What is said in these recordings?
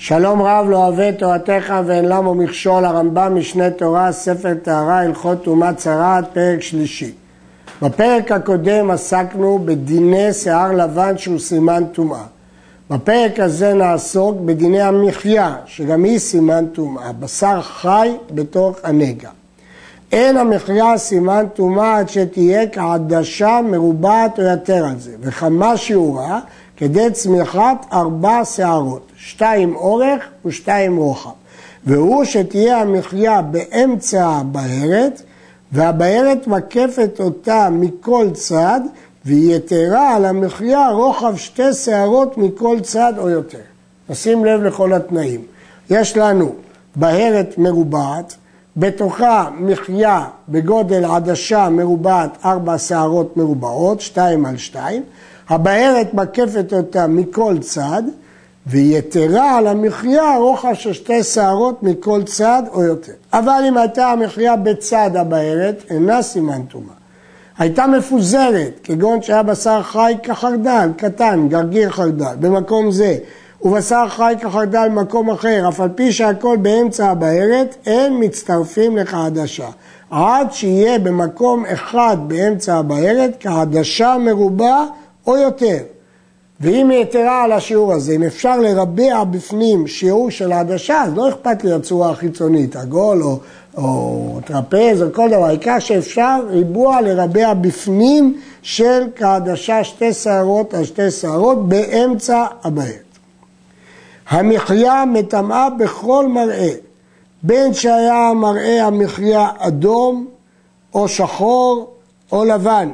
שלום רב לא אוהב תורתך ואין למו מכשול, הרמב"ם משנה תורה, ספר טהרה, הלכות טומאת צרעת, פרק שלישי. בפרק הקודם עסקנו בדיני שיער לבן שהוא סימן טומאה. בפרק הזה נעסוק בדיני המחיה, שגם היא סימן טומאה, בשר חי בתוך הנגע. אין המחיה סימן טומאה עד שתהיה כעדשה מרובעת או יתר על זה, וכמה שיעורה כדי צמיחת ארבע שערות, שתיים אורך ושתיים רוחב. והוא שתהיה המחיה באמצע הבהרת, והבהרת מקפת אותה מכל צד, והיא יתרה על המחיה רוחב שתי שערות מכל צד או יותר. נשים לב לכל התנאים. יש לנו בהרת מרובעת, בתוכה מחיה בגודל עדשה מרובעת ארבע שערות מרובעות, שתיים על שתיים, הבארת מקפת אותה מכל צד, ויתרה על המחיה רוחב של שתי שערות מכל צד או יותר. אבל אם הייתה המחיה בצד הבארת, אינה סימן טומאה. הייתה מפוזרת, כגון שהיה בשר חי כחרדל, קטן, גרגיר חרדל, במקום זה, ובשר חי כחרדל במקום אחר, אף על פי שהכל באמצע הבארת, אין מצטרפים לכעדשה. עד שיהיה במקום אחד באמצע הבארת, כעדשה מרובה או יותר. ואם היא יתרה על השיעור הזה, אם אפשר לרבע בפנים שיעור של העדשה, אז לא אכפת לי הצורה החיצונית, עגול או, או טרפז או כל דבר, העיקר שאפשר ריבוע לרבע בפנים של כעדשה שתי שערות על שתי שערות באמצע הבעט. המחיה מטמאה בכל מראה, בין שהיה מראה המחיה אדום או שחור או לבן,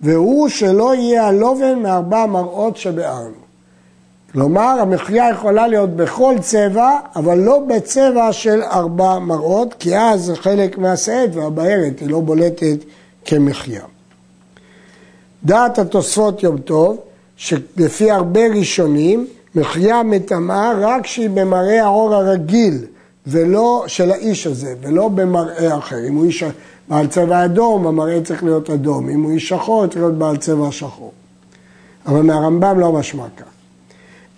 והוא שלא יהיה הלובן מארבע מראות שביארנו. כלומר, המחיה יכולה להיות בכל צבע, אבל לא בצבע של ארבע מראות, כי אז זה חלק מהשאת והבארת, היא לא בולטת כמחיה. דעת התוספות יום טוב, שלפי הרבה ראשונים, מחיה מטמאה רק שהיא במראה העור הרגיל, ולא של האיש הזה, ולא במראה אחר. אם הוא איש בעל צבע אדום, המראה צריך להיות אדום. אם הוא איש שחור, צריך להיות בעל צבע שחור. אבל מהרמב"ם לא משמע כך.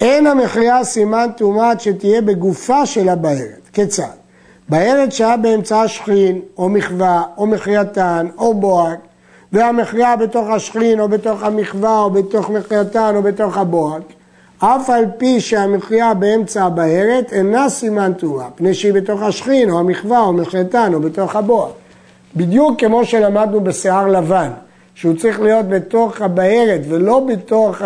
אין המכריעה סימן טומאת שתהיה בגופה של הבארת. כיצד? בארץ שהיה באמצע השכין, או מחווה, או מחייתן, או בוהק, והמכריעה בתוך השכין, או בתוך המחווה, או בתוך מחייתן, או בתוך הבוהק, אף על פי שהמכריעה באמצע הבארת אינה סימן טומאה, פני שהיא בתוך השכין, או המחווה, או מחייתן, או בתוך הבוהק. בדיוק כמו שלמדנו בשיער לבן, שהוא צריך להיות בתוך הבארת ולא בתוך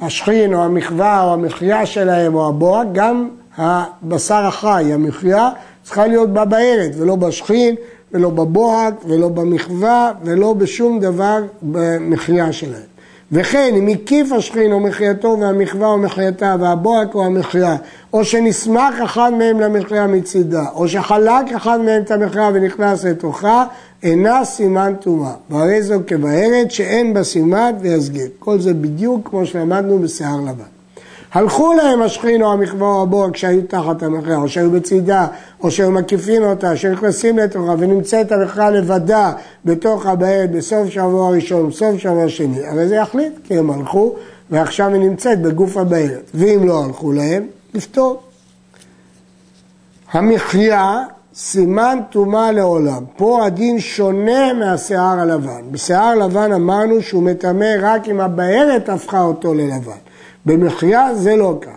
השכין או המחווה או המחיה שלהם או הבועה, גם הבשר החי, המחיה, צריכה להיות בבארת ולא בשכין ולא בבוהק ולא במחווה ולא בשום דבר במחיה שלהם. וכן אם הקיף השכין או מחייתו והמחווה או מחייתה והבוהק או המחיה או שנסמך אחד מהם למחיה מצידה או שחלק אחד מהם את המחיה ונכנס לתוכה אינה סימן טומאה. והרי זו כבארת שאין בה סימן ויסגיר כל זה בדיוק כמו שלמדנו בשיער לבן הלכו להם השכין או המחווה או הבור כשהיו תחת המחווה, או שהיו בצידה, או שהיו מקיפים אותה, שנכנסים לתוכה ונמצאת המחווה לבדה בתוך הבעד בסוף שבוע הראשון, בסוף שבוע שני, הרי זה יחליט, כי הם הלכו ועכשיו היא נמצאת בגוף הבעד. ואם לא הלכו להם, לפתור. המחיה סימן טומאה לעולם. פה הדין שונה מהשיער הלבן. בשיער לבן אמרנו שהוא מטמא רק אם הבארת הפכה אותו ללבן. במחיה זה לא כך.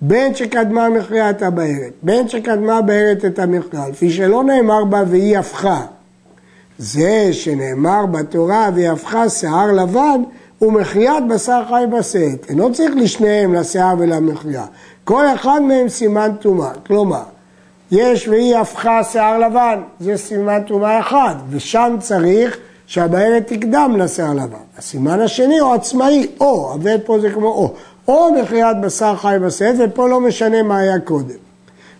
בין שקדמה המחיה את הבארת, בין שקדמה הבארת את המחיה, לפי שלא נאמר בה והיא הפכה. זה שנאמר בתורה והיא הפכה שיער לבן, מחיית בשר חי בשאת. אינו צריך לשניהם, לשיער ולמחיה. כל אחד מהם סימן טומאה. כלומר, יש והיא הפכה שיער לבן, זה סימן טומאה אחד, ושם צריך שהבארת תקדם לשיער לבן. הסימן השני הוא עצמאי, או, אבל פה זה כמו או. או מחיית בשר חי בשאת, ופה לא משנה מה היה קודם.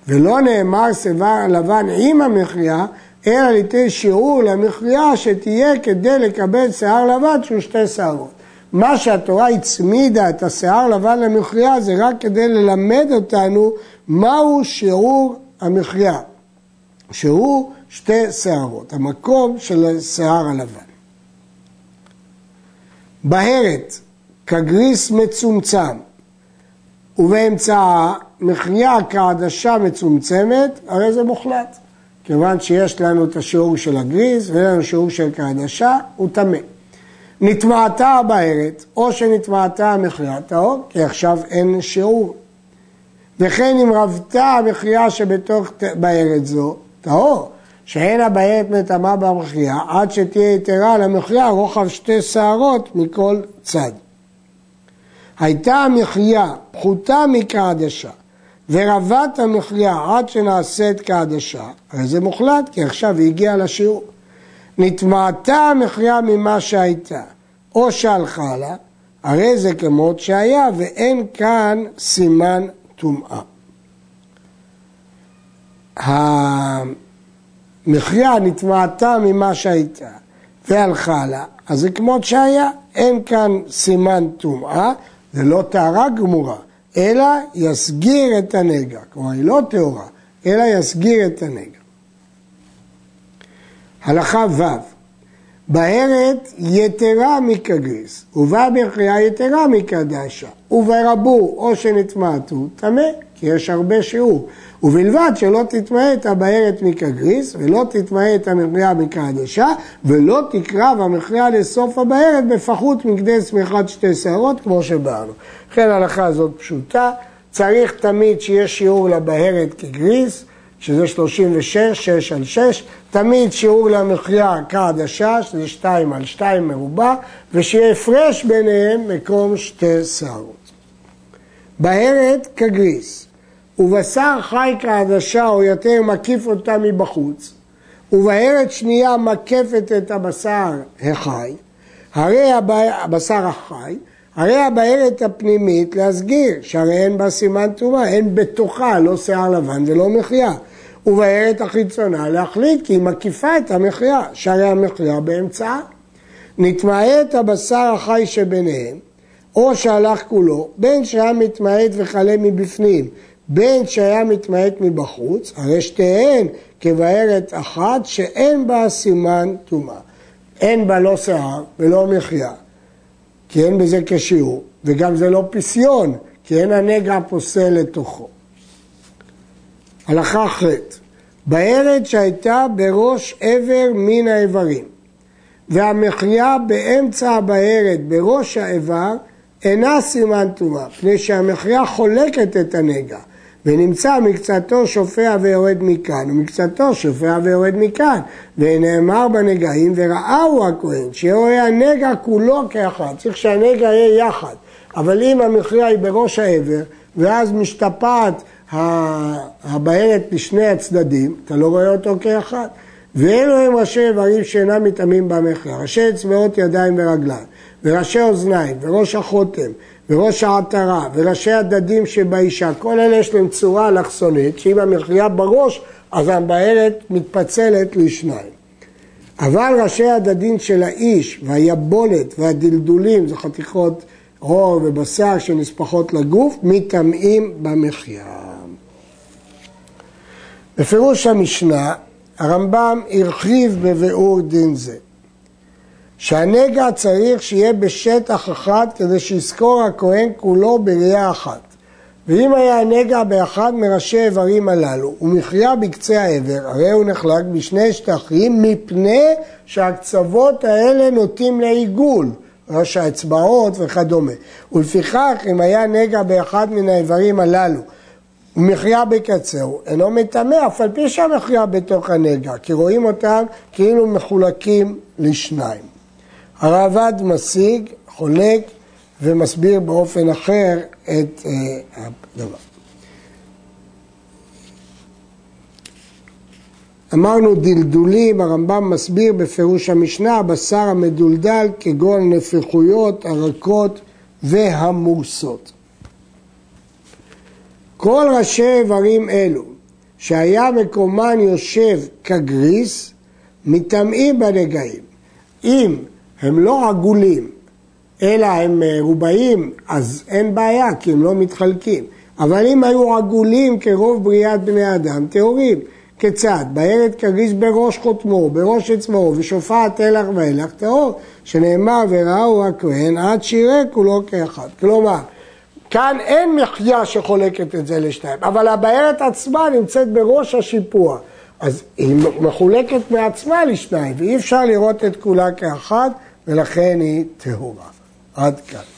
ולא נאמר שיבה לבן עם המחייה, אלא ליתן שיעור למחייה שתהיה כדי לקבל שיער לבן שהוא שתי שערות. מה שהתורה הצמידה את השיער לבן למחייה זה רק כדי ללמד אותנו מהו שיעור המחייה, שהוא שתי שערות, המקום של השיער הלבן. בהרת כגריס מצומצם, ובאמצעה מחיה כעדשה מצומצמת, הרי זה מוחלט. כיוון שיש לנו את השיעור של הגריז ואין לנו שיעור של כעדשה, הוא טמא. נטמעתה הבארת, או שנטמעתה המחיה טהור, כי עכשיו אין שיעור. וכן אם רבתה המחיה שבתוך בארת זו, טהור, שאין הבארת מטמאה במחיה, עד שתהיה יתרה למחיה רוחב שתי שערות מכל צד. הייתה המחיה פחותה מכעדשה, ורבת המחיה עד שנעשית כעדשה, הרי זה מוחלט, כי עכשיו היא הגיעה לשיעור. נטמעתה המחיה ממה שהייתה, או שהלכה לה, הרי זה כמות שהיה, ואין כאן סימן טומאה. המחיה נטמעתה ממה שהייתה והלכה לה, אז זה כמות שהיה, אין כאן סימן טומאה, זה לא טהרה גמורה, אלא יסגיר את הנגע. כלומר, היא לא טהורה, אלא יסגיר את הנגע. הלכה ו' בארת יתרה מכגריס, ובה במחיה יתרה מקדשה, וברבו או שנטמעתו, טמא, כי יש הרבה שיעור. ובלבד שלא תתמעט הבארת מכגריס, ולא תתמעט המחיה מקדשה, ולא תקרב המחיה לסוף הבארת בפחות מכדי שמיכת שתי שערות, כמו שבאנו. לכן ההלכה הזאת פשוטה, צריך תמיד שיהיה שיעור לבארת כגריס, שזה 36, 6 על 6, תמיד שיעור למחיה כעדשה, שזה 2 על 2 מרובע, ושיהיה הפרש ביניהם מקום שתי שערות. בארת כגריס, ובשר חי כעדשה או יותר מקיף אותה מבחוץ, ובארת שנייה מקפת את הבשר החי, הרי הבשר החי, הרי הבארת הפנימית להסגיר, שהרי אין בה סימן טומאה, אין בתוכה לא שיער לבן ולא מחיה. ובארת החיצונה להחליט כי היא מקיפה את המחיה, שהרי המחיה באמצעה. נתמעט הבשר החי שביניהם, או שהלך כולו, בין שהיה מתמעט וכלה מבפנים, בין שהיה מתמעט מבחוץ, הרי שתיהן כבארת אחת שאין בה סימן טומאה. אין בה לא שיער ולא מחיה, כי אין בזה כשיעור, וגם זה לא פסיון, כי אין הנגע פוסל לתוכו. הלכה ח' בארץ שהייתה בראש עבר מן האיברים והמחיה באמצע הבארת בראש האיבר אינה סימן טומאה, פני שהמחיה חולקת את הנגע ונמצא מקצתו שופע ויורד מכאן ומקצתו שופע ויורד מכאן. ונאמר בנגעים וראהו הכהן שיהיה הנגע כולו כאחד, צריך שהנגע יהיה יחד. אבל אם המחיה היא בראש העבר ואז משתפעת הבארת לשני הצדדים, אתה לא רואה אותו כאחד. ואלו הם ראשי איברים שאינם מתאמים במחיה, ראשי אצבעות ידיים ורגליים, וראשי אוזניים, וראש החותם, וראש העטרה, וראשי הדדים שבאישה, כל אלה יש להם צורה אלכסונית, שאם המחיה בראש, אז הבארת מתפצלת לשניים. אבל ראשי הדדים של האיש, והיבולת והדלדולים, זה חתיכות עור ובשר שנספחות לגוף, מטמאים במחיה. בפירוש המשנה, הרמב"ם הרחיב בביאור דין זה, שהנגע צריך שיהיה בשטח אחד כדי שיזכור הכהן כולו בראייה אחת. ואם היה הנגע באחד מראשי האיברים הללו ומחיה בקצה העבר, הרי הוא נחלק בשני שטחים מפני שהקצוות האלה נוטים לעיגול, ראש האצבעות וכדומה. ולפיכך אם היה נגע באחד מן האיברים הללו מחיה בקצהו, אינו מטמא, אף על פי שהמחיה בתוך הנגע, כי רואים אותם כאילו מחולקים לשניים. הרעב"ד משיג, חולק ומסביר באופן אחר את uh, הדבר. אמרנו דלדולים, הרמב"ם מסביר בפירוש המשנה, הבשר המדולדל כגון נפיחויות, הרכות והמורסות. כל ראשי איברים אלו שהיה מקומן יושב כגריס, מטמאים בנגעים. אם הם לא עגולים, אלא הם רובעים, אז אין בעיה, כי הם לא מתחלקים. אבל אם היו עגולים כרוב בריאת בני אדם, טהורים. כיצד? בארץ כגריס בראש חותמו, בראש אצבעו, ושופעת הלך ואילך טהור, שנאמר וראו הכהן עד שירה כולו כאחד. כלומר, כאן אין מחיה שחולקת את זה לשניים, אבל הבארת עצמה נמצאת בראש השיפוע. אז היא מחולקת מעצמה לשניים, ואי אפשר לראות את כולה כאחד, ולכן היא טהורה. עד כאן.